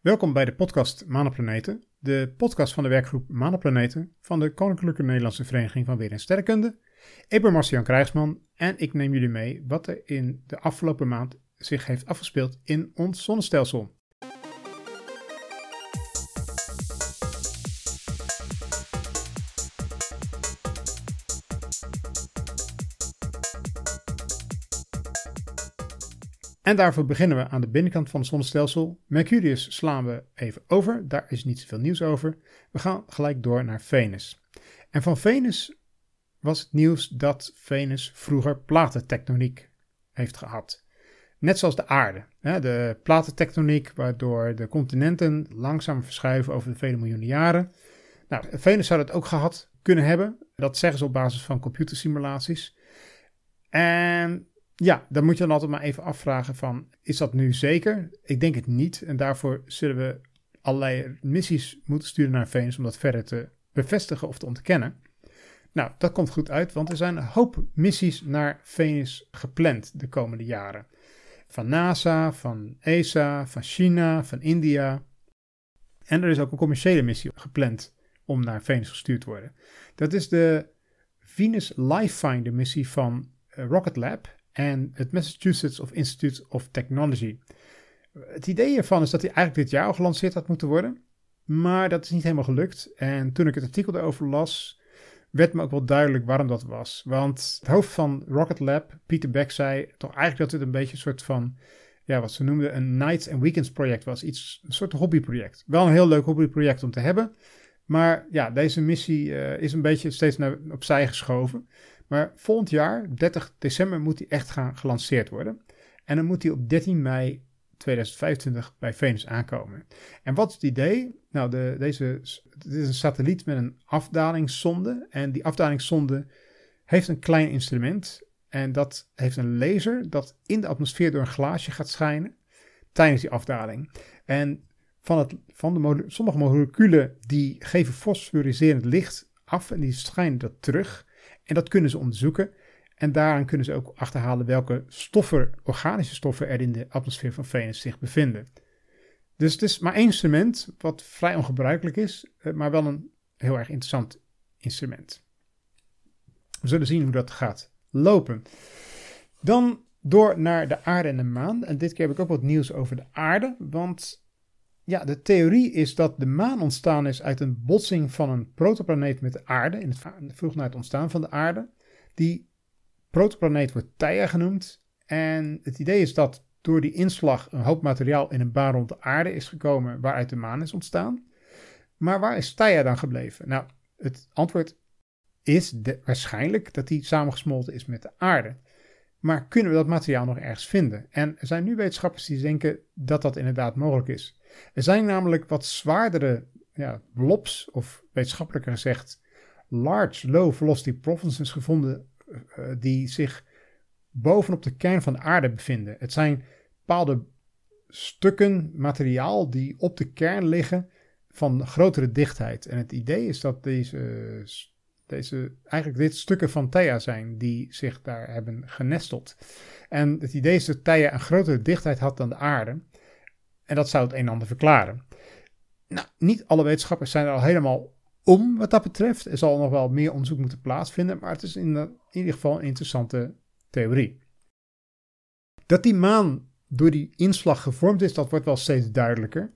Welkom bij de podcast Manenplaneten, de podcast van de werkgroep Manenplaneten van de Koninklijke Nederlandse Vereniging van Weer en Sterrenkunde. Ik ben Marcian Krijgsman en ik neem jullie mee wat er in de afgelopen maand zich heeft afgespeeld in ons zonnestelsel. En daarvoor beginnen we aan de binnenkant van het zonnestelsel. Mercurius slaan we even over, daar is niet zoveel nieuws over. We gaan gelijk door naar Venus. En van Venus was het nieuws dat Venus vroeger platentectoniek heeft gehad. Net zoals de aarde. De platentectoniek waardoor de continenten langzaam verschuiven over de vele miljoenen jaren. Nou, Venus zou dat ook gehad kunnen hebben. Dat zeggen ze op basis van computersimulaties. En ja, dan moet je dan altijd maar even afvragen van, is dat nu zeker? Ik denk het niet. En daarvoor zullen we allerlei missies moeten sturen naar Venus om dat verder te bevestigen of te ontkennen. Nou, dat komt goed uit, want er zijn een hoop missies naar Venus gepland de komende jaren. Van NASA, van ESA, van China, van India. En er is ook een commerciële missie gepland om naar Venus gestuurd te worden. Dat is de Venus Lifefinder missie van eh, Rocket Lab en het Massachusetts of Institute of Technology. Het idee ervan is dat hij eigenlijk dit jaar al gelanceerd had moeten worden, maar dat is niet helemaal gelukt. En toen ik het artikel daarover las, werd me ook wel duidelijk waarom dat was. Want het hoofd van Rocket Lab, Peter Beck, zei toch eigenlijk dat het een beetje een soort van, ja, wat ze noemden een nights and weekends project was. Iets, een soort hobbyproject. Wel een heel leuk hobbyproject om te hebben. Maar ja, deze missie uh, is een beetje steeds naar, opzij geschoven. Maar volgend jaar, 30 december, moet hij echt gaan gelanceerd worden. En dan moet hij op 13 mei 2025 bij Venus aankomen. En wat is het idee? Nou, de, deze, het is een satelliet met een afdalingszonde. En die afdalingszonde heeft een klein instrument. En dat heeft een laser dat in de atmosfeer door een glaasje gaat schijnen tijdens die afdaling. En van, het, van de sommige moleculen die geven fosforiserend licht af en die schijnen dat terug. En dat kunnen ze onderzoeken. En daaraan kunnen ze ook achterhalen welke stoffen, organische stoffen er in de atmosfeer van Venus zich bevinden. Dus het is maar één instrument, wat vrij ongebruikelijk is, eh, maar wel een heel erg interessant instrument. We zullen zien hoe dat gaat lopen. Dan door naar de aarde en de maan. En dit keer heb ik ook wat nieuws over de aarde. Want ja, de theorie is dat de maan ontstaan is uit een botsing van een protoplaneet met de aarde, in het vroeg naar het ontstaan van de aarde. Die protoplaneet wordt Theia genoemd. En het idee is dat door die inslag een hoop materiaal in een baan rond de aarde is gekomen waaruit de maan is ontstaan. Maar waar is Theia dan gebleven? Nou, het antwoord is waarschijnlijk dat die samengesmolten is met de aarde. Maar kunnen we dat materiaal nog ergens vinden? En er zijn nu wetenschappers die denken dat dat inderdaad mogelijk is. Er zijn namelijk wat zwaardere ja, blobs, of wetenschappelijker gezegd, large low velocity provinces gevonden uh, die zich bovenop de kern van de aarde bevinden. Het zijn bepaalde stukken materiaal die op de kern liggen van grotere dichtheid. En het idee is dat deze, deze eigenlijk dit stukken van Theia zijn die zich daar hebben genesteld. En het idee is dat Theia een grotere dichtheid had dan de aarde. En dat zou het een en ander verklaren. Nou, niet alle wetenschappers zijn er al helemaal om wat dat betreft. Er zal nog wel meer onderzoek moeten plaatsvinden, maar het is in, in ieder geval een interessante theorie. Dat die maan door die inslag gevormd is, dat wordt wel steeds duidelijker.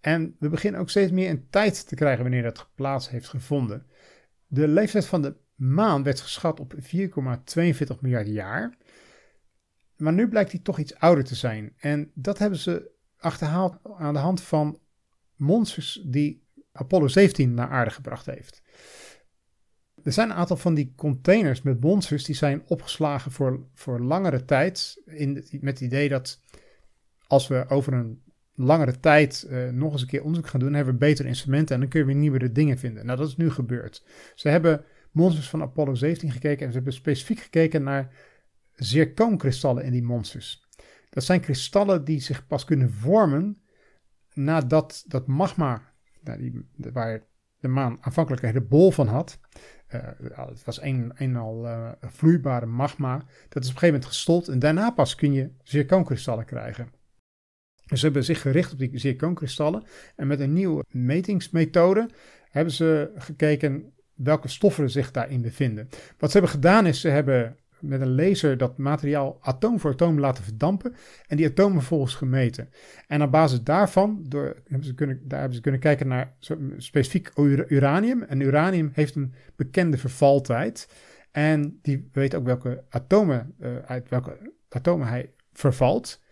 En we beginnen ook steeds meer een tijd te krijgen wanneer dat plaats heeft gevonden. De leeftijd van de maan werd geschat op 4,42 miljard jaar. Maar nu blijkt die toch iets ouder te zijn. En dat hebben ze achterhaald aan de hand van monsters die Apollo 17 naar aarde gebracht heeft. Er zijn een aantal van die containers met monsters die zijn opgeslagen voor, voor langere tijd. In, met het idee dat als we over een langere tijd uh, nog eens een keer onderzoek gaan doen, hebben we betere instrumenten en dan kunnen we nieuwere dingen vinden. Nou, dat is nu gebeurd. Ze hebben monsters van Apollo 17 gekeken en ze hebben specifiek gekeken naar zircoonkristallen in die monsters. Dat zijn kristallen die zich pas kunnen vormen nadat dat magma, nou waar de maan aanvankelijk een hele bol van had, uh, het was een, al uh, vloeibare magma, dat is op een gegeven moment gestold en daarna pas kun je zircoonkristallen krijgen. Dus ze hebben zich gericht op die zircoonkristallen. En met een nieuwe metingsmethode hebben ze gekeken welke stoffen zich daarin bevinden. Wat ze hebben gedaan is, ze hebben met een laser dat materiaal atoom voor atoom laten verdampen en die atomen volgens gemeten. En op basis daarvan door, hebben ze kunnen, daar hebben ze kunnen kijken naar specifiek uranium. En uranium heeft een bekende vervaltijd. En die weet ook welke atomen, uh, uit welke atomen hij vervalt.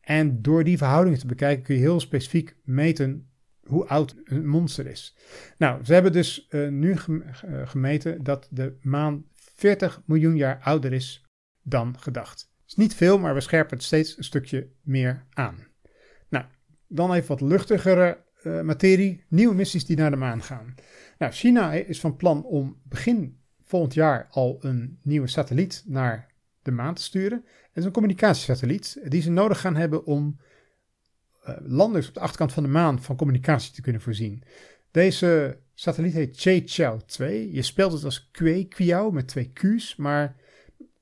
En door die verhoudingen te bekijken kun je heel specifiek meten hoe oud een monster is. Nou, ze hebben dus uh, nu gemeten dat de maan 40 miljoen jaar ouder is dan gedacht. Is niet veel, maar we scherpen het steeds een stukje meer aan. Nou, dan even wat luchtigere uh, materie. Nieuwe missies die naar de maan gaan. Nou, China is van plan om begin volgend jaar al een nieuwe satelliet naar de maan te sturen. Het is een communicatiesatelliet die ze nodig gaan hebben om uh, landers op de achterkant van de maan van communicatie te kunnen voorzien. Deze satelliet heet Che 2. Je spelt het als Qiao met twee Q's, maar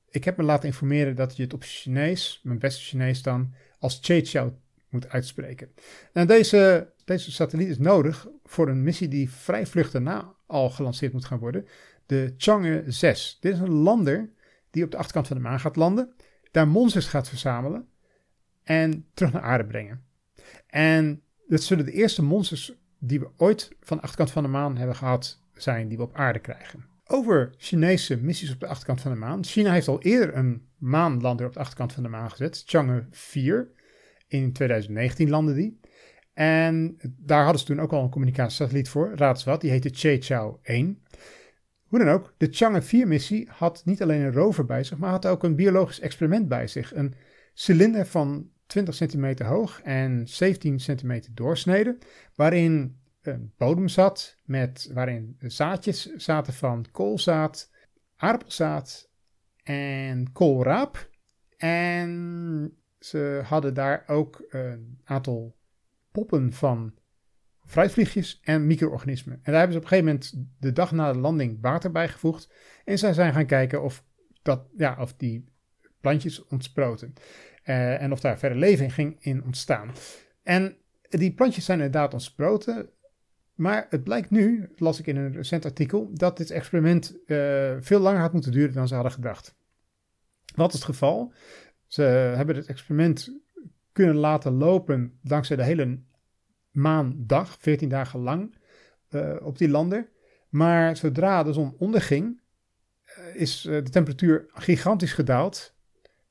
ik heb me laten informeren dat je het op Chinees, mijn beste Chinees dan, als Che moet uitspreken. En deze, deze satelliet is nodig voor een missie die vrij vlug daarna al gelanceerd moet gaan worden. De Chang'e 6. Dit is een lander die op de achterkant van de maan gaat landen, daar monsters gaat verzamelen en terug naar aarde brengen. En dat zullen de eerste monsters die we ooit van de achterkant van de maan hebben gehad zijn, die we op aarde krijgen. Over Chinese missies op de achterkant van de maan. China heeft al eerder een maanlander op de achterkant van de maan gezet, Chang'e 4. In 2019 landde die. En daar hadden ze toen ook al een communicatiesatelliet voor, raad eens wat, die heette Che 1. Hoe dan ook, de Chang'e 4-missie had niet alleen een rover bij zich, maar had ook een biologisch experiment bij zich. Een cilinder van 20 centimeter hoog en 17 centimeter doorsnede, waarin een bodem zat, met, waarin zaadjes zaten van koolzaad, aardappelzaad en koolraap. En ze hadden daar ook een aantal poppen van fruitvliegjes en micro-organismen. En daar hebben ze op een gegeven moment de dag na de landing water bijgevoegd. En zij zijn gaan kijken of, dat, ja, of die plantjes ontsproten. Uh, en of daar verder leven in ging in ontstaan. En die plantjes zijn inderdaad ontsproten. Maar het blijkt nu, las ik in een recent artikel, dat dit experiment uh, veel langer had moeten duren dan ze hadden gedacht. Wat is het geval? Ze hebben het experiment kunnen laten lopen dankzij de hele maandag, 14 dagen lang, uh, op die lander. Maar zodra de zon onderging, is de temperatuur gigantisch gedaald.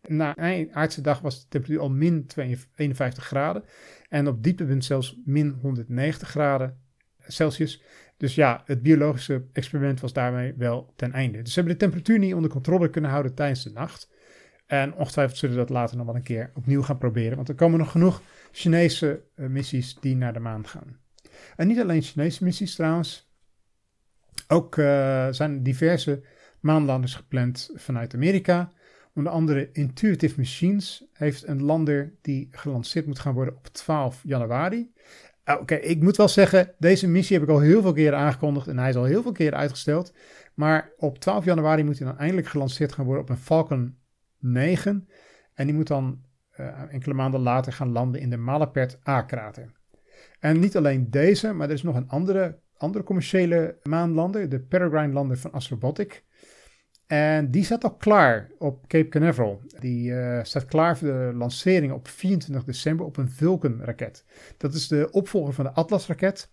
Na aardse dag was de temperatuur al min 51 graden. En op dieptepunt zelfs min 190 graden Celsius. Dus ja, het biologische experiment was daarmee wel ten einde. Dus ze hebben de temperatuur niet onder controle kunnen houden tijdens de nacht. En ongetwijfeld zullen we dat later nog wel een keer opnieuw gaan proberen. Want er komen nog genoeg Chinese uh, missies die naar de maan gaan. En niet alleen Chinese missies trouwens. Ook uh, zijn diverse maanlanders gepland vanuit Amerika. Onder andere Intuitive Machines heeft een lander die gelanceerd moet gaan worden op 12 januari. Ah, oké, ik moet wel zeggen, deze missie heb ik al heel veel keren aangekondigd en hij is al heel veel keren uitgesteld. Maar op 12 januari moet hij dan eindelijk gelanceerd gaan worden op een Falcon 9. En die moet dan uh, enkele maanden later gaan landen in de Malapert A-krater. En niet alleen deze, maar er is nog een andere, andere commerciële maanlander, de Peregrine lander van Astrobotic. En die staat al klaar op Cape Canaveral. Die uh, staat klaar voor de lancering op 24 december op een Vulcan-raket. Dat is de opvolger van de Atlas-raket.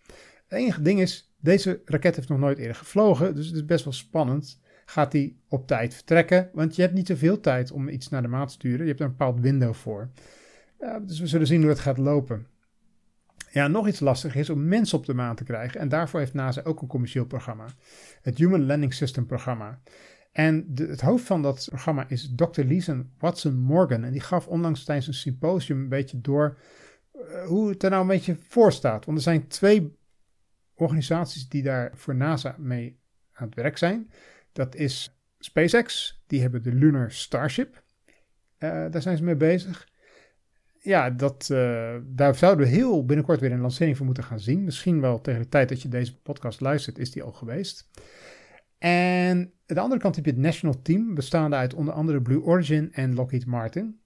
Het enige ding is, deze raket heeft nog nooit eerder gevlogen, dus het is best wel spannend. Gaat die op tijd vertrekken? Want je hebt niet zoveel tijd om iets naar de maan te sturen. Je hebt een bepaald window voor. Dus we zullen zien hoe het gaat lopen. Ja, nog iets lastiger is om mensen op de maan te krijgen. En daarvoor heeft NASA ook een commercieel programma. Het Human Landing System programma. En het hoofd van dat programma is Dr. Leeson Watson Morgan. En die gaf onlangs tijdens een symposium een beetje door uh, hoe het er nou een beetje voor staat. Want er zijn twee organisaties die daar voor NASA mee aan het werk zijn. Dat is SpaceX, die hebben de Lunar Starship. Uh, daar zijn ze mee bezig. Ja, dat, uh, daar zouden we heel binnenkort weer een lancering voor moeten gaan zien. Misschien wel tegen de tijd dat je deze podcast luistert, is die al geweest. En aan de andere kant heb je het National Team, bestaande uit onder andere Blue Origin en Lockheed Martin.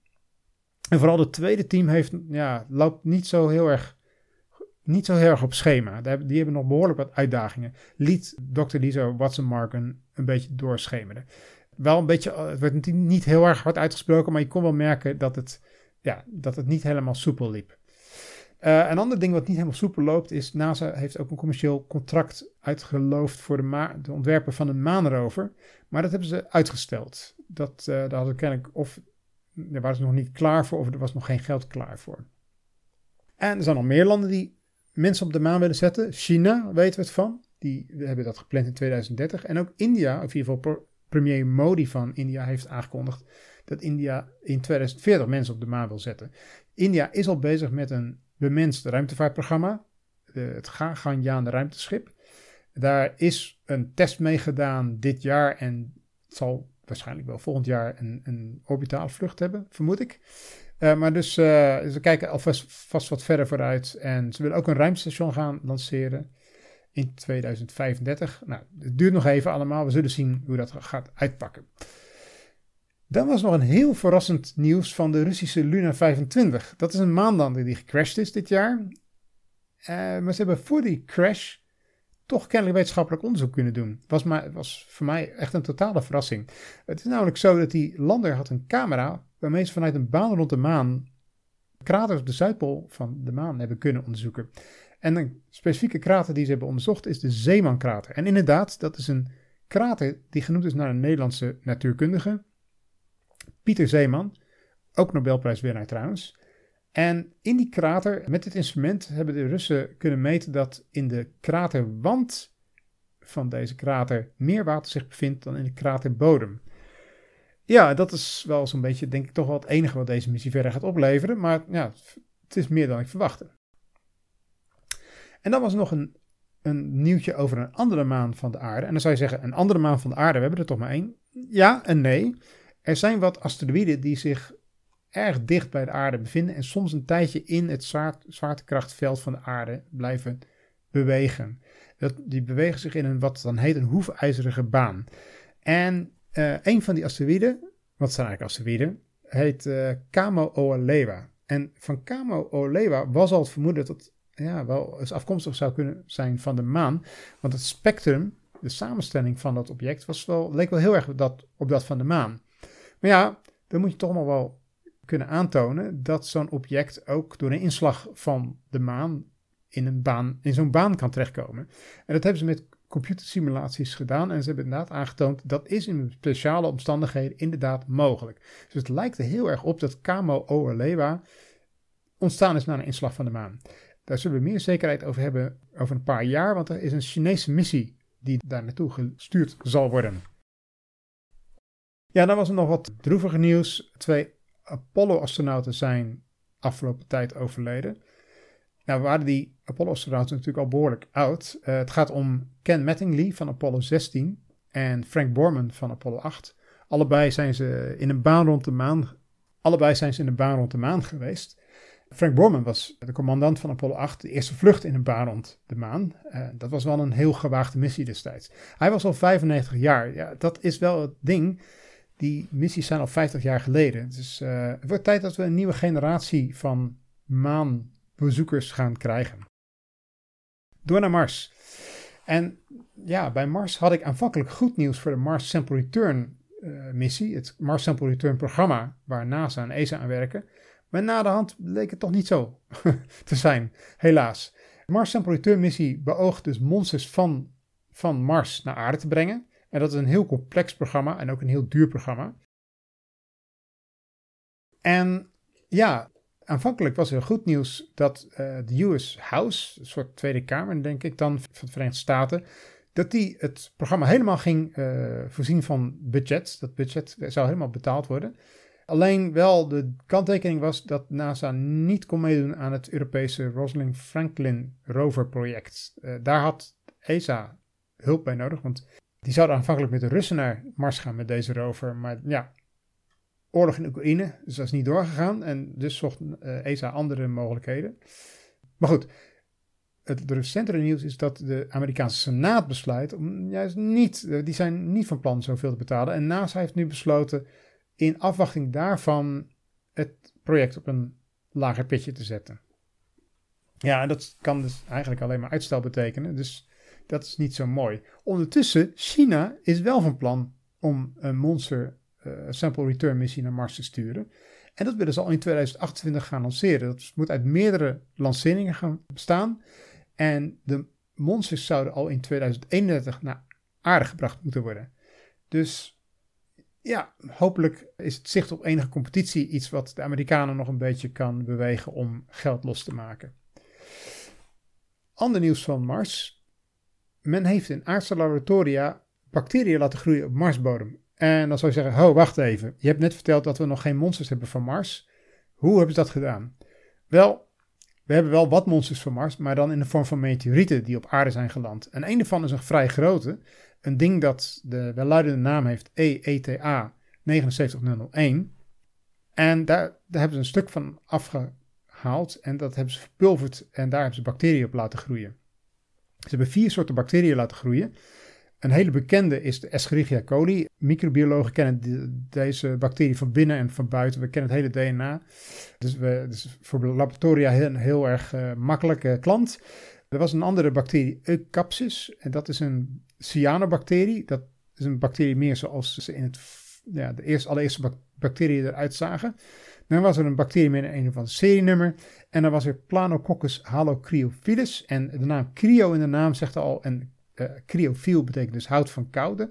En vooral het tweede team heeft, ja, loopt niet zo heel erg, niet zo erg op schema. Die hebben nog behoorlijk wat uitdagingen. Liet Dr. Lisa Watson Marken een beetje doorschemeren. Wel een beetje, het werd niet heel erg hard uitgesproken, maar je kon wel merken dat het, ja, dat het niet helemaal soepel liep. Uh, een ander ding wat niet helemaal soepel loopt is, NASA heeft ook een commercieel contract uitgeloofd voor de, ontwerpen van een maanrover. Maar dat hebben ze uitgesteld. Dat, uh, daar hadden kennelijk of daar waren ze nog niet klaar voor of er was nog geen geld klaar voor. En er zijn nog meer landen die mensen op de maan willen zetten. China weten we het van. Die hebben dat gepland in 2030. En ook India, of in ieder geval premier Modi van India heeft aangekondigd dat India in 2040 mensen op de maan wil zetten. India is al bezig met een bemenst ruimtevaartprogramma, het Gaganyaan ruimteschip. Daar is een test mee gedaan dit jaar en het zal waarschijnlijk wel volgend jaar een, een orbitale vlucht hebben, vermoed ik. Uh, maar dus uh, ze kijken alvast vast wat verder vooruit. En ze willen ook een ruimtestation gaan lanceren in 2035. Nou, het duurt nog even allemaal. We zullen zien hoe dat gaat uitpakken. Dan was nog een heel verrassend nieuws van de Russische Luna 25. Dat is een maanlander die gecrashed is dit jaar. Uh, maar ze hebben voor die crash toch kennelijk wetenschappelijk onderzoek kunnen doen. Was, maar, was voor mij echt een totale verrassing. Het is namelijk zo dat die lander had een camera waarmee ze vanuit een baan rond de maan kraters op de Zuidpool van de maan hebben kunnen onderzoeken. En een specifieke krater die ze hebben onderzocht is de Zeemankrater. En inderdaad, dat is een krater die genoemd is naar een Nederlandse natuurkundige, Pieter Zeeman, ook Nobelprijswinnaar trouwens. En in die krater, met dit instrument, hebben de Russen kunnen meten dat in de kraterwand van deze krater meer water zich bevindt dan in de kraterbodem. Ja, dat is wel zo'n beetje, denk ik, toch wel het enige wat deze missie verder gaat opleveren. Maar ja, het is meer dan ik verwachtte. En dan was er nog een, een nieuwtje over een andere maan van de aarde. En dan zou je zeggen, een andere maan van de aarde, we hebben er toch maar één? Ja en nee. Er zijn wat asteroïden die zich erg dicht bij de aarde bevinden en soms een tijdje in het zwaartekrachtveld van de aarde blijven bewegen. Dat, die bewegen zich in een wat dan heet een hoefijzerige baan. En uh, een van die asteroïden, wat zijn eigenlijk asteroïden, heet uh, Kamo Oalewa. En van Kamo Oalewa was al het vermoeden dat het ja, wel eens afkomstig zou kunnen zijn van de maan. Want het spectrum, de samenstelling van dat object, was wel, leek wel heel erg dat, op dat van de maan. Maar ja, dan moet je toch nog wel kunnen aantonen dat zo'n object ook door een inslag van de maan in, een baan, in zo'n baan kan terechtkomen. En dat hebben ze met computersimulaties gedaan en ze hebben inderdaad aangetoond dat is in speciale omstandigheden inderdaad mogelijk. Dus het lijkt er heel erg op dat Kamo Oalewa ontstaan is na een inslag van de maan. Daar zullen we meer zekerheid over hebben over een paar jaar, want er is een Chinese missie die daar naartoe gestuurd zal worden. Ja, dan was er nog wat droeviger nieuws. Twee Apollo-astronauten zijn afgelopen tijd overleden. Nou waren die Apollo-astronauten natuurlijk al behoorlijk oud. Uh, het gaat om Ken Mattingly van Apollo 16 en Frank Borman van Apollo 8. Allebei zijn ze in een baan rond de maan. Allebei zijn ze in een baan rond de maan geweest. Frank Borman was de commandant van Apollo 8, de eerste vlucht in een baan rond de maan. Uh, dat was wel een heel gewaagde missie destijds. Hij was al 95 jaar. Ja, dat is wel het ding. Die missies zijn al 50 jaar geleden. Uh, het wordt tijd dat we een nieuwe generatie van maanbezoekers gaan krijgen. Door naar Mars. En ja, bij Mars had ik aanvankelijk goed nieuws voor de Mars Sample Return uh, missie. Het Mars Sample Return programma waar NASA en ESA aan werken. Maar na de hand bleek het toch niet zo te zijn, helaas. De Mars Sample Return missie beoogt dus monsters van, van Mars naar aarde te brengen. En dat is een heel complex programma en ook een heel duur programma. En ja, aanvankelijk was er goed nieuws dat uh, de US House, een soort Tweede Kamer denk ik dan van de Verenigde Staten, dat die het programma helemaal ging uh, voorzien van budget. Dat budget zou helemaal betaald worden. Alleen wel de kanttekening was dat NASA niet kon meedoen aan het Europese Rosalind Franklin rover project. Uh, daar had ESA hulp bij nodig, want die zouden aanvankelijk met de Russen naar Mars gaan met deze rover. Maar ja, oorlog in Oekraïne, dus dat is niet doorgegaan. En dus zocht uh, ESA andere mogelijkheden. Maar goed, het recentere nieuws is dat de Amerikaanse Senaat besluit om juist niet, eh, die zijn niet van plan zoveel te betalen. En NASA heeft nu besloten in afwachting daarvan het project op een lager pitje te zetten. Ja, en dat kan dus eigenlijk alleen maar uitstel betekenen. Dus dat is niet zo mooi. Ondertussen, China is wel van plan om een Monster uh, Sample Return missie naar Mars te sturen. En dat willen ze al in 2028 gaan lanceren. Dat moet uit meerdere lanceringen gaan bestaan. En de monsters zouden al in 2031 naar aarde gebracht moeten worden. Dus ja, hopelijk is het zicht op enige competitie iets wat de Amerikanen nog een beetje kan bewegen om geld los te maken. Ander nieuws van Mars. Men heeft in aardse laboratoria bacteriën laten groeien op Marsbodem. En dan zou je zeggen, ho, wacht even. Je hebt net verteld dat we nog geen monsters hebben van Mars. Hoe hebben ze dat gedaan? Wel, we hebben wel wat monsters van Mars, maar dan in de vorm van meteorieten die op aarde zijn geland. En een daarvan is een vrij grote. Een ding dat de welluidende naam heeft EETA 79001. En daar, daar hebben ze een stuk van afgehaald en dat hebben ze verpulverd en daar hebben ze bacteriën op laten groeien. Ze hebben vier soorten bacteriën laten groeien. Een hele bekende is de Escherichia coli. Microbiologen kennen deze bacterie van binnen en van buiten. We kennen het hele DNA. Dus, we, dus voor laboratoria heel, heel erg uh, makkelijke klant. Er was een andere bacterie, Eucapsis. En dat is een cyanobacterie. Dat is een bacterie meer zoals ze in het, ja, de eerste, allereerste bacteriën eruit zagen. Dan was er een bacterie met een, een van serienummer. En dan was er Planococcus halocryophilus. En de naam cryo in de naam zegt al, en uh, cryofiel betekent dus hout van koude.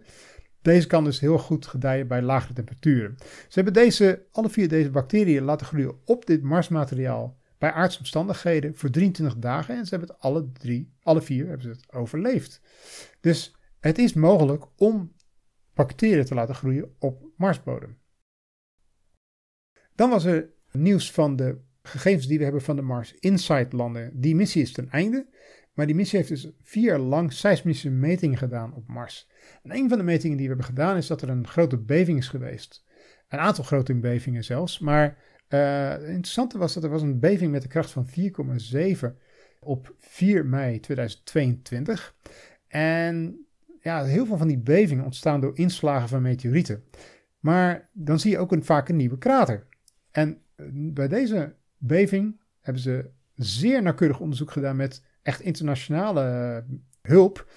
Deze kan dus heel goed gedijen bij lagere temperaturen. Ze hebben deze, alle vier deze bacteriën laten groeien op dit Marsmateriaal bij aardse omstandigheden voor 23 dagen. En ze hebben het alle drie, alle vier hebben ze het overleefd. Dus het is mogelijk om bacteriën te laten groeien op Marsbodem. Dan was er nieuws van de gegevens die we hebben van de Mars Insight landen. Die missie is ten einde. Maar die missie heeft dus vier jaar lang seismische metingen gedaan op Mars. En een van de metingen die we hebben gedaan is dat er een grote beving is geweest. Een aantal grote bevingen zelfs. Maar uh, het interessante was dat er was een beving met de kracht van 4,7 op 4 mei 2022. En ja, heel veel van die bevingen ontstaan door inslagen van meteorieten. Maar dan zie je ook een, vaak een nieuwe krater. En eh, bij deze beving hebben ze zeer nauwkeurig onderzoek gedaan met echt internationale eh, hulp.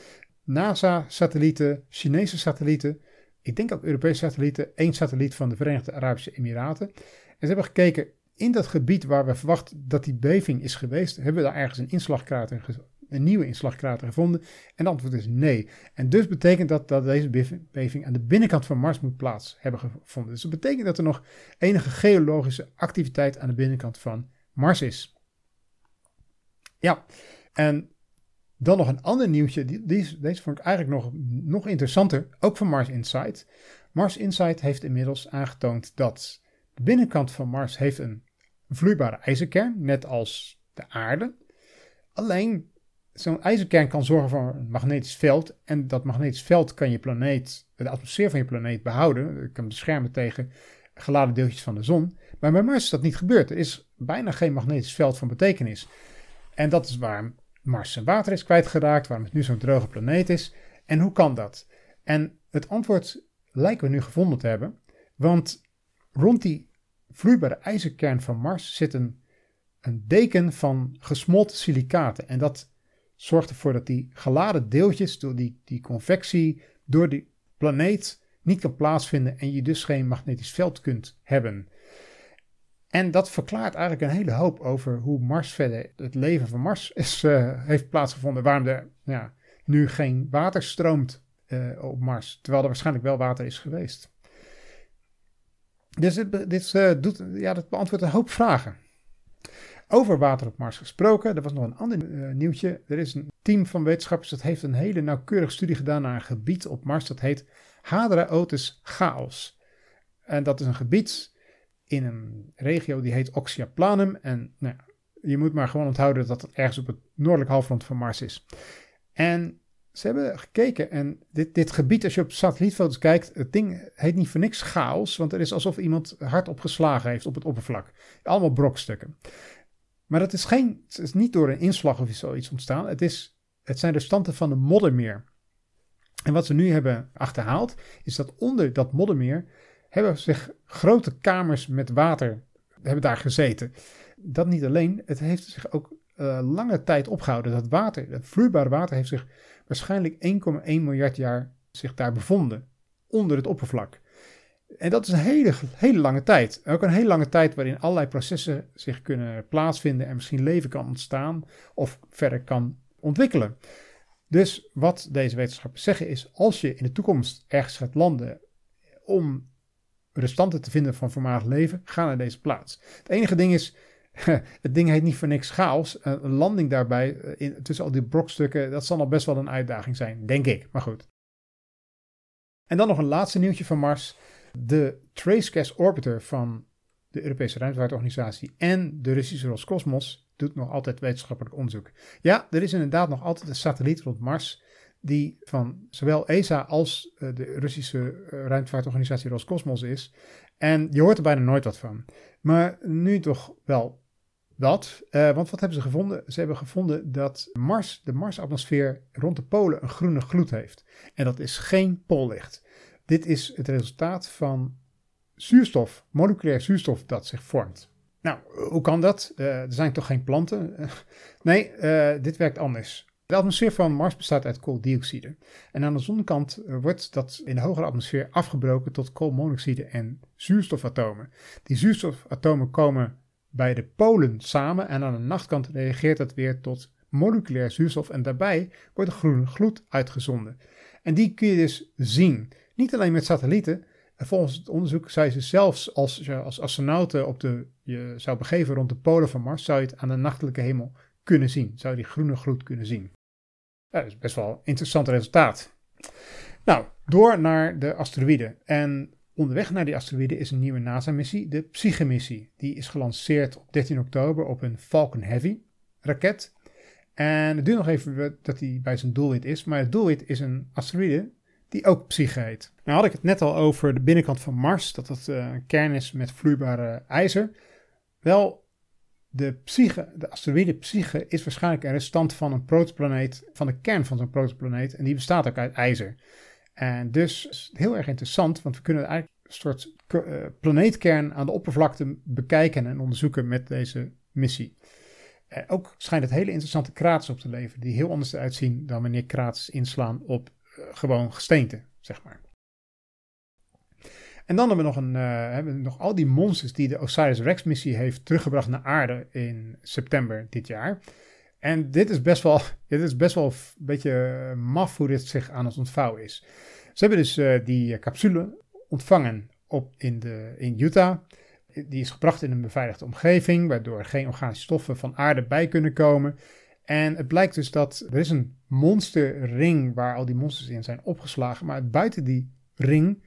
NASA-satellieten, Chinese satellieten, ik denk ook Europese satellieten, één satelliet van de Verenigde Arabische Emiraten. En ze hebben gekeken in dat gebied waar we verwachten dat die beving is geweest, hebben we daar ergens een inslagkrater, een nieuwe inslagkrater gevonden? En het antwoord is nee. En dus betekent dat dat deze beving aan de binnenkant van Mars moet plaats hebben gevonden. Dus dat betekent dat er nog enige geologische activiteit aan de binnenkant van Mars is. Ja, en dan nog een ander nieuwtje. Die, deze vond ik eigenlijk nog, nog interessanter. Ook van Mars Insight. Mars Insight heeft inmiddels aangetoond dat de binnenkant van Mars heeft een vloeibare ijzerkern, net als de aarde. Alleen zo'n ijzerkern kan zorgen voor een magnetisch veld. En dat magnetisch veld kan je planeet, de atmosfeer van je planeet behouden. Het kan beschermen tegen geladen deeltjes van de zon. Maar bij Mars is dat niet gebeurd. Er is bijna geen magnetisch veld van betekenis. En dat is waarom Mars zijn water is kwijtgeraakt, waarom het nu zo'n droge planeet is. En hoe kan dat? En het antwoord lijken we nu gevonden te hebben, want rond die vloeibare ijzerkern van Mars zit een, een deken van gesmolten silicaten. En dat zorgt ervoor dat die geladen deeltjes, door die, die convectie, door die planeet niet kan plaatsvinden en je dus geen magnetisch veld kunt hebben. En dat verklaart eigenlijk een hele hoop over hoe Mars verder, het leven van Mars is, uh, heeft plaatsgevonden. Waarom er ja, nu geen water stroomt uh, op Mars, terwijl er waarschijnlijk wel water is geweest. Dus dit, dit, uh, doet, ja, dat beantwoordt een hoop vragen. Over water op Mars gesproken, er was nog een ander nieuwtje. Er is een team van wetenschappers dat heeft een hele nauwkeurige studie gedaan naar een gebied op Mars dat heet Hadra Otis Chaos. En dat is een gebied in een regio die heet Oxyaplanum. En nou, je moet maar gewoon onthouden dat het ergens op het noordelijk halfrond van Mars is. En ze hebben gekeken en dit, dit gebied, als je op satellietfoto's kijkt, het ding heet niet voor niks chaos, want er is alsof iemand hard opgeslagen heeft op het oppervlak. Allemaal brokstukken. Maar dat is, geen, het is niet door een inslag of zoiets ontstaan. Het, is, het zijn restanten van een moddermeer. En wat ze nu hebben achterhaald, is dat onder dat moddermeer hebben zich grote kamers met water hebben daar gezeten. Dat niet alleen, het heeft zich ook uh, lange tijd opgehouden. Dat water, dat vloeibare water, heeft zich waarschijnlijk 1,1 miljard jaar zich daar bevonden. Onder het oppervlak. En dat is een hele, hele lange tijd. Ook een hele lange tijd waarin allerlei processen zich kunnen plaatsvinden en misschien leven kan ontstaan of verder kan ontwikkelen. Dus wat deze wetenschappers zeggen is, als je in de toekomst ergens gaat landen om restanten te vinden van voormalig leven, ga naar deze plaats. Het enige ding is, het ding heet niet voor niks chaos. Een landing daarbij, eh, in, tussen al die brokstukken, dat zal nog best wel een uitdaging zijn, denk ik. Maar goed. En dan nog een laatste nieuwtje van Mars. De TraceCast Orbiter van de Europese Ruimtevaartorganisatie en de Russische Roscosmos doet nog altijd wetenschappelijk onderzoek. Ja, er is inderdaad nog altijd een satelliet rond Mars die van zowel ESA als eh, de Russische eh, ruimtevaartorganisatie Roscosmos is. En je hoort er bijna nooit wat van. Maar nu toch wel dat. Uh, want wat hebben ze gevonden? Ze hebben gevonden dat Mars, de Marsatmosfeer rond de polen een groene gloed heeft. En dat is geen poollicht. Dit is het resultaat van zuurstof, moleculair zuurstof dat zich vormt. Nou, hoe kan dat? Uh, er zijn toch geen planten? nee, uh, dit werkt anders. De atmosfeer van Mars bestaat uit kooldioxide. En aan de zonnekant wordt dat in de hogere atmosfeer afgebroken tot koolmonoxide en zuurstofatomen. Die zuurstofatomen komen bij de polen samen en aan de nachtkant reageert dat weer tot moleculair zuurstof en daarbij wordt een groene gloed uitgezonden. En die kun je dus zien. Niet alleen met satellieten. Volgens het onderzoek je ze zelfs als als astronauten op de, je zou begeven rond de polen van Mars, zou je het aan de nachtelijke hemel kunnen zien. Zou je die groene gloed kunnen zien. dat is best wel een interessant resultaat. Nou, door naar de asteroïden. En onderweg naar die asteroïden is een nieuwe NASA-missie, de Psyche-missie. Die is gelanceerd op 13 oktober op een Falcon Heavy raket. En het duurt nog even dat hij bij zijn doelwit is, maar het doelwit is een asteroïde die ook Psyche heet. Nou had ik het net al over de binnenkant van Mars, dat het uh, een kern is met vloeibare ijzer. Wel, de, psyche, de asteroïde Psyche is waarschijnlijk een restant van een protoplaneet, van de kern van zo'n protoplaneet, en die bestaat ook uit ijzer. En dus heel erg interessant, want we kunnen eigenlijk een soort uh, planeetkern aan de oppervlakte bekijken en onderzoeken met deze missie. Uh, ook schijnt het hele interessante kraters op te leveren, die heel anders eruit zien dan wanneer kraters inslaan op gewoon gesteente, zeg maar. En dan hebben we nog, een, we nog al die monsters die de Osiris-Rex-missie heeft teruggebracht naar aarde in september dit jaar. En dit is best wel, dit is best wel een beetje maf hoe dit zich aan het ontvouwen is. Ze hebben dus die capsule ontvangen op in, de, in Utah. Die is gebracht in een beveiligde omgeving, waardoor geen organische stoffen van aarde bij kunnen komen. En het blijkt dus dat er is een monsterring waar al die monsters in zijn opgeslagen. Maar buiten die ring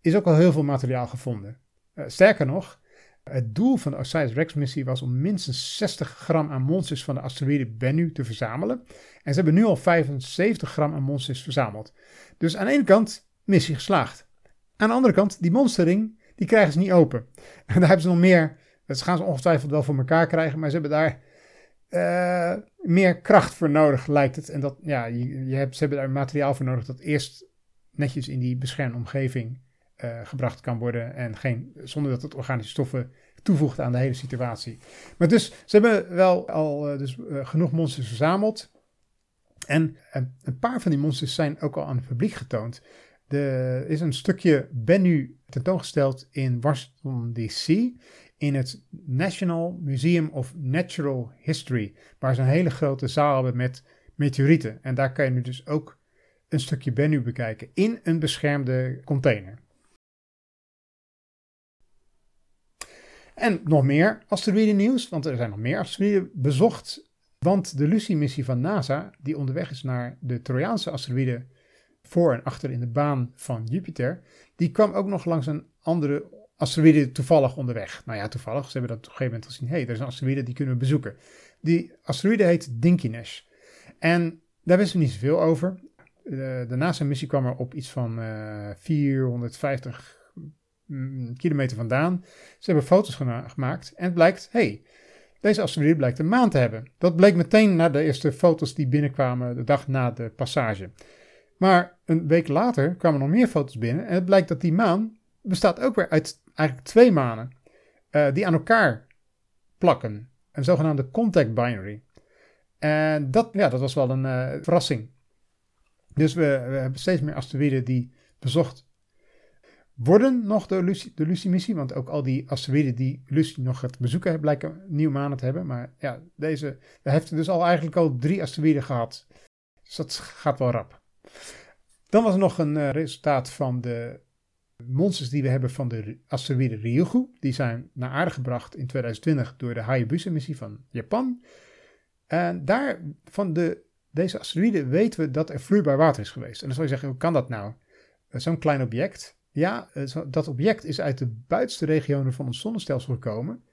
is ook al heel veel materiaal gevonden. Uh, sterker nog, het doel van de Osiris-Rex-missie was om minstens 60 gram aan monsters van de asteroïde Bennu te verzamelen. En ze hebben nu al 75 gram aan monsters verzameld. Dus aan de ene kant, missie geslaagd. Aan de andere kant, die monstering, die krijgen ze niet open. En daar hebben ze nog meer, dat gaan ze ongetwijfeld wel voor elkaar krijgen, maar ze hebben daar uh, meer kracht voor nodig, lijkt het. En dat, ja, je, je hebt, ze hebben daar materiaal voor nodig dat eerst netjes in die beschermde omgeving uh, gebracht kan worden. En geen, zonder dat het organische stoffen toevoegt aan de hele situatie. Maar dus, ze hebben wel al uh, dus, genoeg monsters verzameld. En een paar van die monsters zijn ook al aan het publiek getoond. Er is een stukje Bennu tentoongesteld in Washington DC in het National Museum of Natural History, waar ze een hele grote zaal hebben met meteorieten. En daar kan je nu dus ook een stukje Bennu bekijken in een beschermde container. En nog meer asteroïden nieuws, want er zijn nog meer asteroïden bezocht. Want de Lucy-missie van NASA, die onderweg is naar de Trojaanse asteroïde voor en achter in de baan van Jupiter, die kwam ook nog langs een andere asteroïde toevallig onderweg. Nou ja, toevallig. Ze hebben dat op een gegeven moment gezien. Hé, hey, er is een asteroïde, die kunnen we bezoeken. Die asteroïde heet Dinkinesh. En daar wisten we niet zoveel over. De, de NASA-missie kwam er op iets van uh, 450 mm, kilometer vandaan. Ze hebben foto's gemaakt en het blijkt, hey, deze asteroïde blijkt een maan te hebben. Dat bleek meteen na de eerste foto's die binnenkwamen de dag na de passage. Maar een week later kwamen nog meer foto's binnen en het blijkt dat die maan bestaat ook weer uit eigenlijk twee manen. uh, die aan elkaar plakken. Een zogenaamde contact binary. En dat, ja, dat was wel een uh, verrassing. Dus we, we, hebben steeds meer asteroïden die bezocht worden nog door Lucy, de Lucy-missie. Want ook al die asteroïden die Lucy nog gaat bezoeken, blijken nieuwe manen te hebben. Maar ja, deze heeft dus al eigenlijk al drie asteroïden gehad. Dus dat gaat wel rap. Dan was er nog een uh, resultaat van de monsters die we hebben van de asteroïde Ryugu. Die zijn naar aarde gebracht in 2020 door de Hayabusa-missie van Japan. En daar van de, deze asteroïde weten we dat er vloeibaar water is geweest. En dan zou je zeggen, hoe kan dat nou? Eh, zo'n klein object. Ja, eh, dat object is uit de buitenste regionen van ons zonnestelsel gekomen.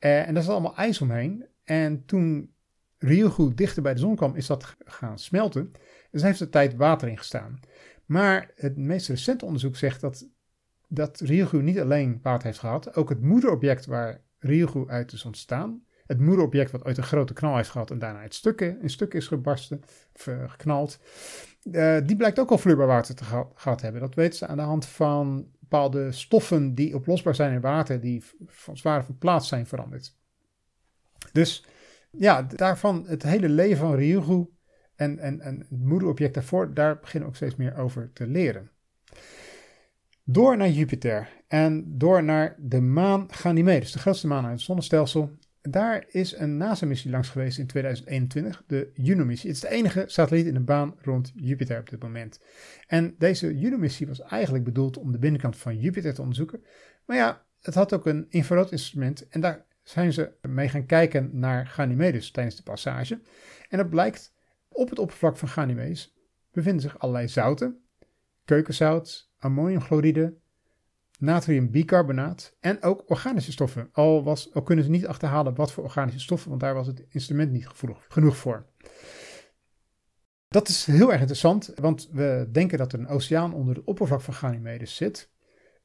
Uh, en daar zat allemaal ijs omheen. En toen Ryugu dichter bij de zon kwam, is dat gaan smelten. Dus heeft er tijd water in gestaan. Maar het meest recente onderzoek zegt dat, dat Ryugu niet alleen water heeft gehad, ook het moederobject waar Ryugu uit is ontstaan, het moederobject wat ooit een grote knal heeft gehad en daarna in stukken, in stukken is gebarsten of uh, geknald, uh, die blijkt ook al vloeibaar water te gehad hebben. Dat weten ze aan de hand van bepaalde stoffen die oplosbaar zijn in water, die van zwaar van plaats zijn veranderd. Dus ja, daarvan het hele leven van Ryugu en, en, en het moederobject daarvoor, daar beginnen we ook steeds meer over te leren. Door naar Jupiter en door naar de maan Ganymedes, de grootste maan uit het zonnestelsel. Daar is een NASA-missie langs geweest in 2021, de Juno-missie. Het is de enige satelliet in de baan rond Jupiter op dit moment. En deze Juno-missie was eigenlijk bedoeld om de binnenkant van Jupiter te onderzoeken. Maar ja, het had ook een infraroodinstrument en daar zijn ze mee gaan kijken naar Ganymedes tijdens de passage. En het blijkt op het oppervlak van Ganymedes bevinden zich allerlei zouten, keukenzout, ammoniumchloride, natriumbicarbonaat en ook organische stoffen. Al, was, al kunnen ze niet achterhalen wat voor organische stoffen, want daar was het instrument niet gevoelig, genoeg voor. Dat is heel erg interessant, want we denken dat er een oceaan onder het oppervlak van Ganymedes zit.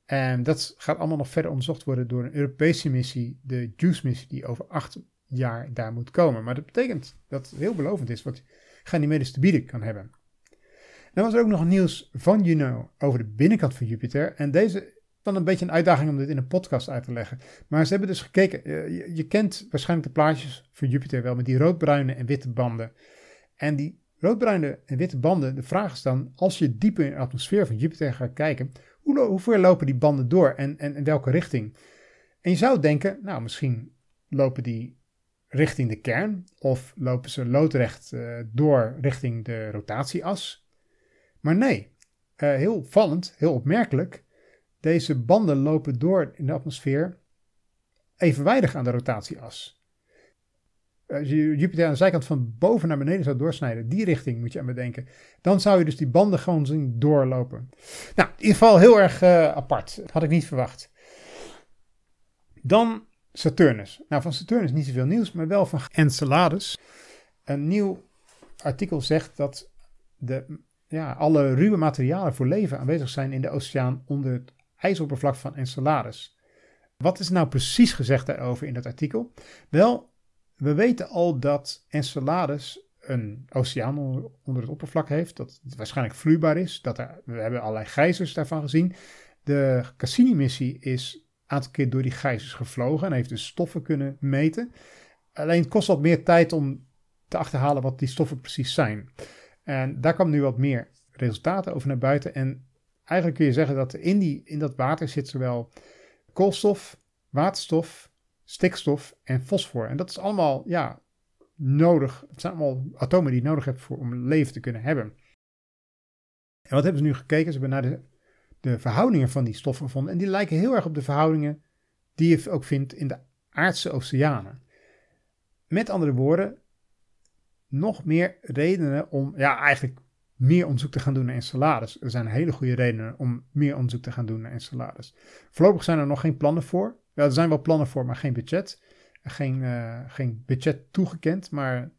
En dat gaat allemaal nog verder onderzocht worden door een Europese missie, de JUICE-missie, die over acht jaar daar moet komen. Maar dat betekent dat het heel belovend is wat Ganymedes te bieden kan hebben. Dan was er ook nog nieuws van Juno over de binnenkant van Jupiter. En deze dan een beetje een uitdaging om dit in een podcast uit te leggen. Maar ze hebben dus gekeken. Eh, je, kent waarschijnlijk de plaatjes van Jupiter wel met die roodbruine en witte banden. En die roodbruine en witte banden, de vraag is dan, als je dieper in de atmosfeer van Jupiter gaat kijken, hoe, hoe ver lopen die banden door en, en in welke richting? En je zou denken, nou misschien lopen die richting de kern of lopen ze loodrecht uh, door richting de rotatieas. Maar nee, uh, heel vallend, heel opmerkelijk, deze banden lopen door in de atmosfeer evenwijdig aan de rotatieas. Als je Jupiter aan de zijkant van boven naar beneden zou doorsnijden, die richting moet je aan bedenken, dan zou je dus die banden gewoon zien doorlopen. Nou, in ieder geval heel erg uh, apart. Had ik niet verwacht. Dan Saturnus. Nou, van Saturnus niet zoveel nieuws, maar wel van Enceladus. Een nieuw artikel zegt dat de, ja, alle ruwe materialen voor leven aanwezig zijn in de oceaan onder het ijsoppervlak van Enceladus. Wat is nou precies gezegd daarover in dat artikel? Wel, we weten al dat Enceladus een oceaan onder, het oppervlak heeft, dat het waarschijnlijk vloeibaar is. Dat we hebben allerlei gijzers daarvan gezien. De Cassini-missie is een aantal keer door die gijzers gevlogen en heeft dus stoffen kunnen meten. Alleen kost wat meer tijd om te achterhalen wat die stoffen precies zijn. En daar kwam nu wat meer resultaten over naar buiten. En eigenlijk kun je zeggen dat in, die, in dat water zit zowel koolstof, waterstof, stikstof en fosfor. En dat is allemaal ja, nodig. Het zijn allemaal atomen die je nodig hebt voor, om leven te kunnen hebben. En wat hebben ze nu gekeken? Ze hebben naar de, de verhoudingen van die stoffen gevonden. En die lijken heel erg op de verhoudingen die je ook vindt in de aardse oceanen. Met andere woorden, nog meer redenen om, ja, eigenlijk meer onderzoek te gaan doen naar Enceladus. Er zijn hele goede redenen om meer onderzoek te gaan doen naar Enceladus. Voorlopig zijn er nog geen plannen voor. Ja, er zijn wel plannen voor, maar geen budget. Geen, uh, geen budget toegekend. Maar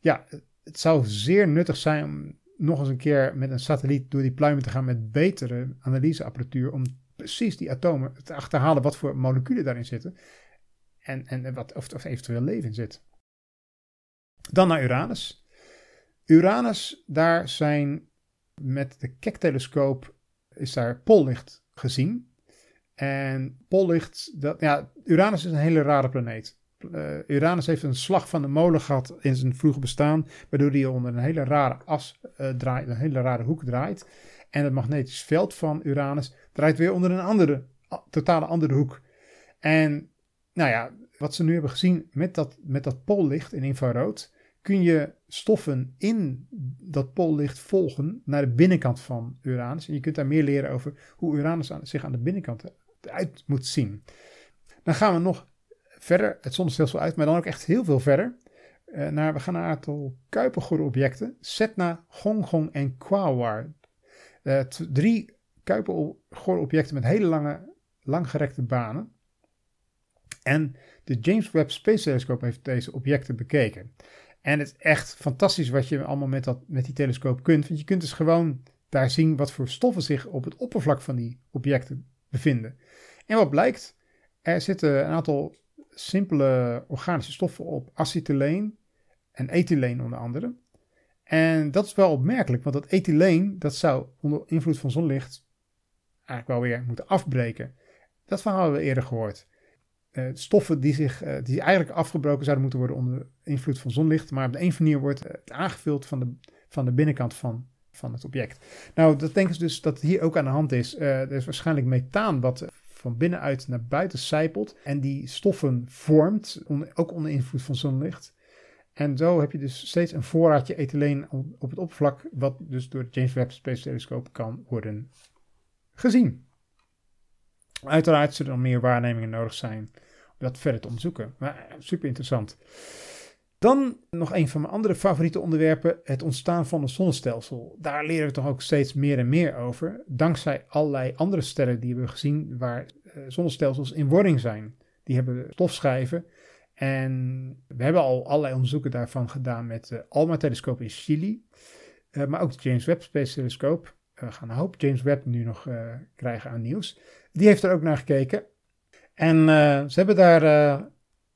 ja, het zou zeer nuttig zijn om nog eens een keer met een satelliet door die pluimen te gaan met betere analyseapparatuur. Om precies die atomen te achterhalen wat voor moleculen daarin zitten. En, en wat, of, of eventueel leven in zit. Dan naar Uranus. Uranus, daar zijn met de Keck-telescoop is daar pollicht gezien. En Pollicht, dat, ja, Uranus is een hele rare planeet. Uh, Uranus heeft een slag van de molen gehad in zijn vroege bestaan, waardoor hij onder een hele rare as uh, draait, een hele rare hoek draait. En het magnetisch veld van Uranus draait weer onder een andere, totale andere hoek. En nou ja, wat ze nu hebben gezien met dat, met dat poollicht in infrarood, kun je stoffen in dat poollicht volgen naar de binnenkant van Uranus. En je kunt daar meer leren over hoe Uranus zich aan de binnenkant uit moet zien. Dan gaan we nog verder het zonnestelsel uit, maar dan ook echt heel veel verder. Uh, naar, we gaan naar een aantal Kuipergor-objecten. Setna, Gongong en Quawar. Uh, drie Kuipergor-objecten met hele lange, langgerekte banen. En de James Webb Space Telescope heeft deze objecten bekeken. En het is echt fantastisch wat je allemaal met, dat, met die telescoop kunt. Want je kunt dus gewoon daar zien wat voor stoffen zich op het oppervlak van die objecten bevinden. En wat blijkt? Er zitten een aantal simpele organische stoffen op, acetyleen en ethyleen onder andere. En dat is wel opmerkelijk, want dat ethyleen dat zou onder invloed van zonlicht eigenlijk wel weer moeten afbreken. Dat verhaal hebben we eerder gehoord. Uh, stoffen die, zich, uh, die eigenlijk afgebroken zouden moeten worden onder invloed van zonlicht, maar op de een manier wordt het aangevuld van de, van de binnenkant van, van het object. Nou, dat denken ze dus dat hier ook aan de hand is. Er is waarschijnlijk methaan wat van binnenuit naar buiten zijpelt en die stoffen vormt, ook onder invloed van zonlicht. En zo heb je dus steeds een voorraadje ethyleen op het oppervlak, wat dus door het James Webb Space Telescope kan worden gezien. Uiteraard zullen er meer waarnemingen nodig zijn dat verder te onderzoeken. Maar eh, super interessant. Dan nog een van mijn andere favoriete onderwerpen, het ontstaan van een zonnestelsel. Daar leren we toch ook steeds meer en meer over, dankzij allerlei andere sterren die we gezien waar uh, zonnestelsels in wording zijn. Die hebben stofschijven en we hebben al allerlei onderzoeken daarvan gedaan met de ALMA-telescoop in Chili, maar ook de James Webb Space Telescoop. we gaan een hoop James Webb nu nog krijgen aan nieuws. Die heeft er ook naar gekeken. En ze hebben daar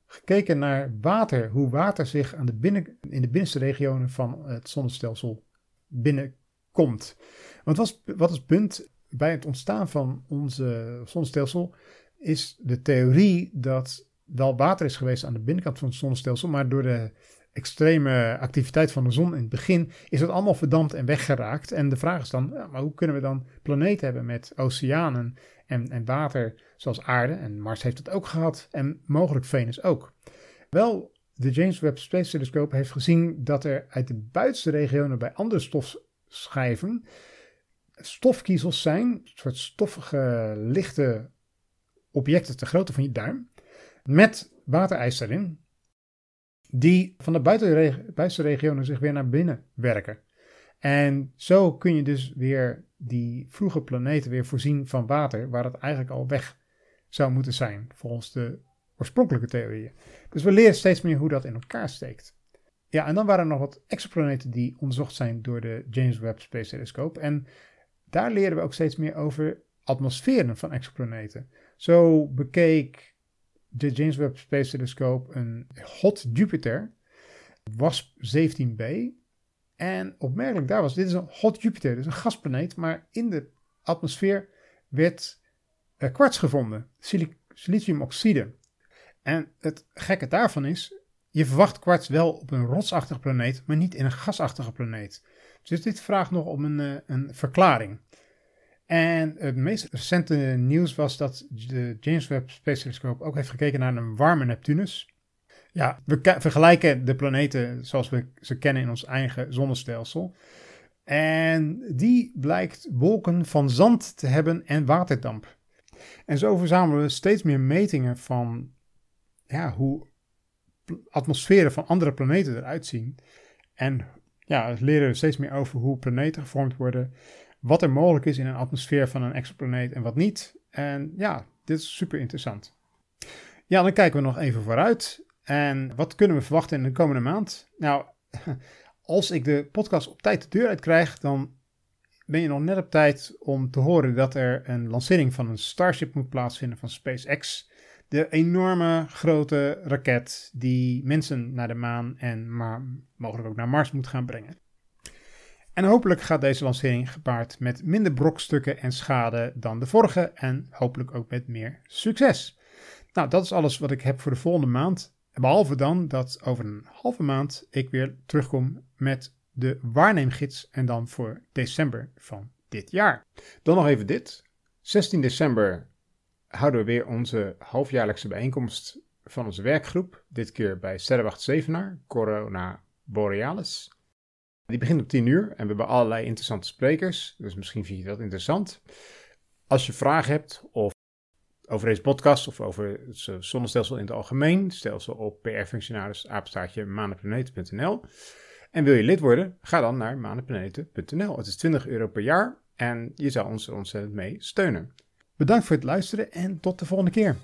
gekeken naar water, hoe water zich aan de binnen, in de binnenste regionen van het zonnestelsel binnenkomt. Want wat is, wat is het punt bij het ontstaan van onze zonnestelsel? Is de theorie dat wel water is geweest aan de binnenkant van het zonnestelsel, maar door de extreme activiteit van de zon in het begin is het allemaal verdampt en weggeraakt. En de vraag is dan, ja, maar hoe kunnen we dan planeten hebben met oceanen en, en water zoals aarde? En Mars heeft het ook gehad en mogelijk Venus ook. Wel, de James Webb Space Telescope heeft gezien dat er uit de buitenste regionen bij andere stofschijven stofkiezels zijn, een soort stoffige, lichte objecten te grootte van je duim, met waterijs erin, die van de buitenste regionen zich weer naar binnen werken. En zo kun je dus weer die vroege planeten weer voorzien van water, waar het eigenlijk al weg zou moeten zijn, volgens de oorspronkelijke theorieën. Dus we leren steeds meer hoe dat in elkaar steekt. Ja, en dan waren er nog wat exoplaneten die onderzocht zijn door de James Webb Space Telescope. En daar leren we ook steeds meer over atmosferen van exoplaneten. Zo bekeek de James Webb Space Telescope een hot Jupiter, WASP 17b. En opmerkelijk daar was, dit is een hot Jupiter, dus een gasplaneet, maar in de atmosfeer werd uh, kwarts gevonden, siliciumoxide. En het gekke daarvan is, je verwacht kwarts wel op een rotsachtige planeet, maar niet in een gasachtige planeet. Dus dit vraagt nog om een, eh, een verklaring. En het meest recente nieuws was dat de James Webb Space Telescope ook heeft gekeken naar een warme Neptunus. Ja, we vergelijken de planeten zoals we ze kennen in ons eigen zonnestelsel. En die blijkt wolken van zand te hebben en waterdamp. En zo verzamelen we steeds meer metingen van ja, hoe atmosferen van andere planeten eruit zien. En ja, we leren steeds meer over hoe planeten gevormd worden, wat er mogelijk is in een atmosfeer van een exoplaneet en wat niet. En ja, dit is super interessant. Ja, dan kijken we nog even vooruit. En wat kunnen we verwachten in de komende maand? Nou, als ik de podcast op tijd de deur uit krijg, dan ben je nog net op tijd om te horen dat er een lancering van een Starship moet plaatsvinden van SpaceX de enorme grote raket die mensen naar de maan en maar mogelijk ook naar Mars moet gaan brengen. En hopelijk gaat deze lancering gepaard met minder brokstukken en schade dan de vorige en hopelijk ook met meer succes. Nou, dat is alles wat ik heb voor de volgende maand. Behalve dan dat over een halve maand ik weer terugkom met de waarneemgids en dan voor december van dit jaar. Dan nog even dit. 16 december houden we weer onze halfjaarlijkse bijeenkomst van onze werkgroep. Dit keer bij Sterrenwacht Zevenaar, Corona Borealis. Die begint om 10 uur en we hebben allerlei interessante sprekers. Dus misschien vind je dat interessant. Als je vragen hebt of over deze podcast of over het zonnestelsel in het algemeen, stel ze op PR-functionaris apenstaartje manenplaneten.nl. En wil je lid worden? Ga dan naar manenplaneten.nl. Het is 20 euro per jaar en je zou ons er ontzettend mee steunen. Bedankt voor het luisteren en tot de volgende keer.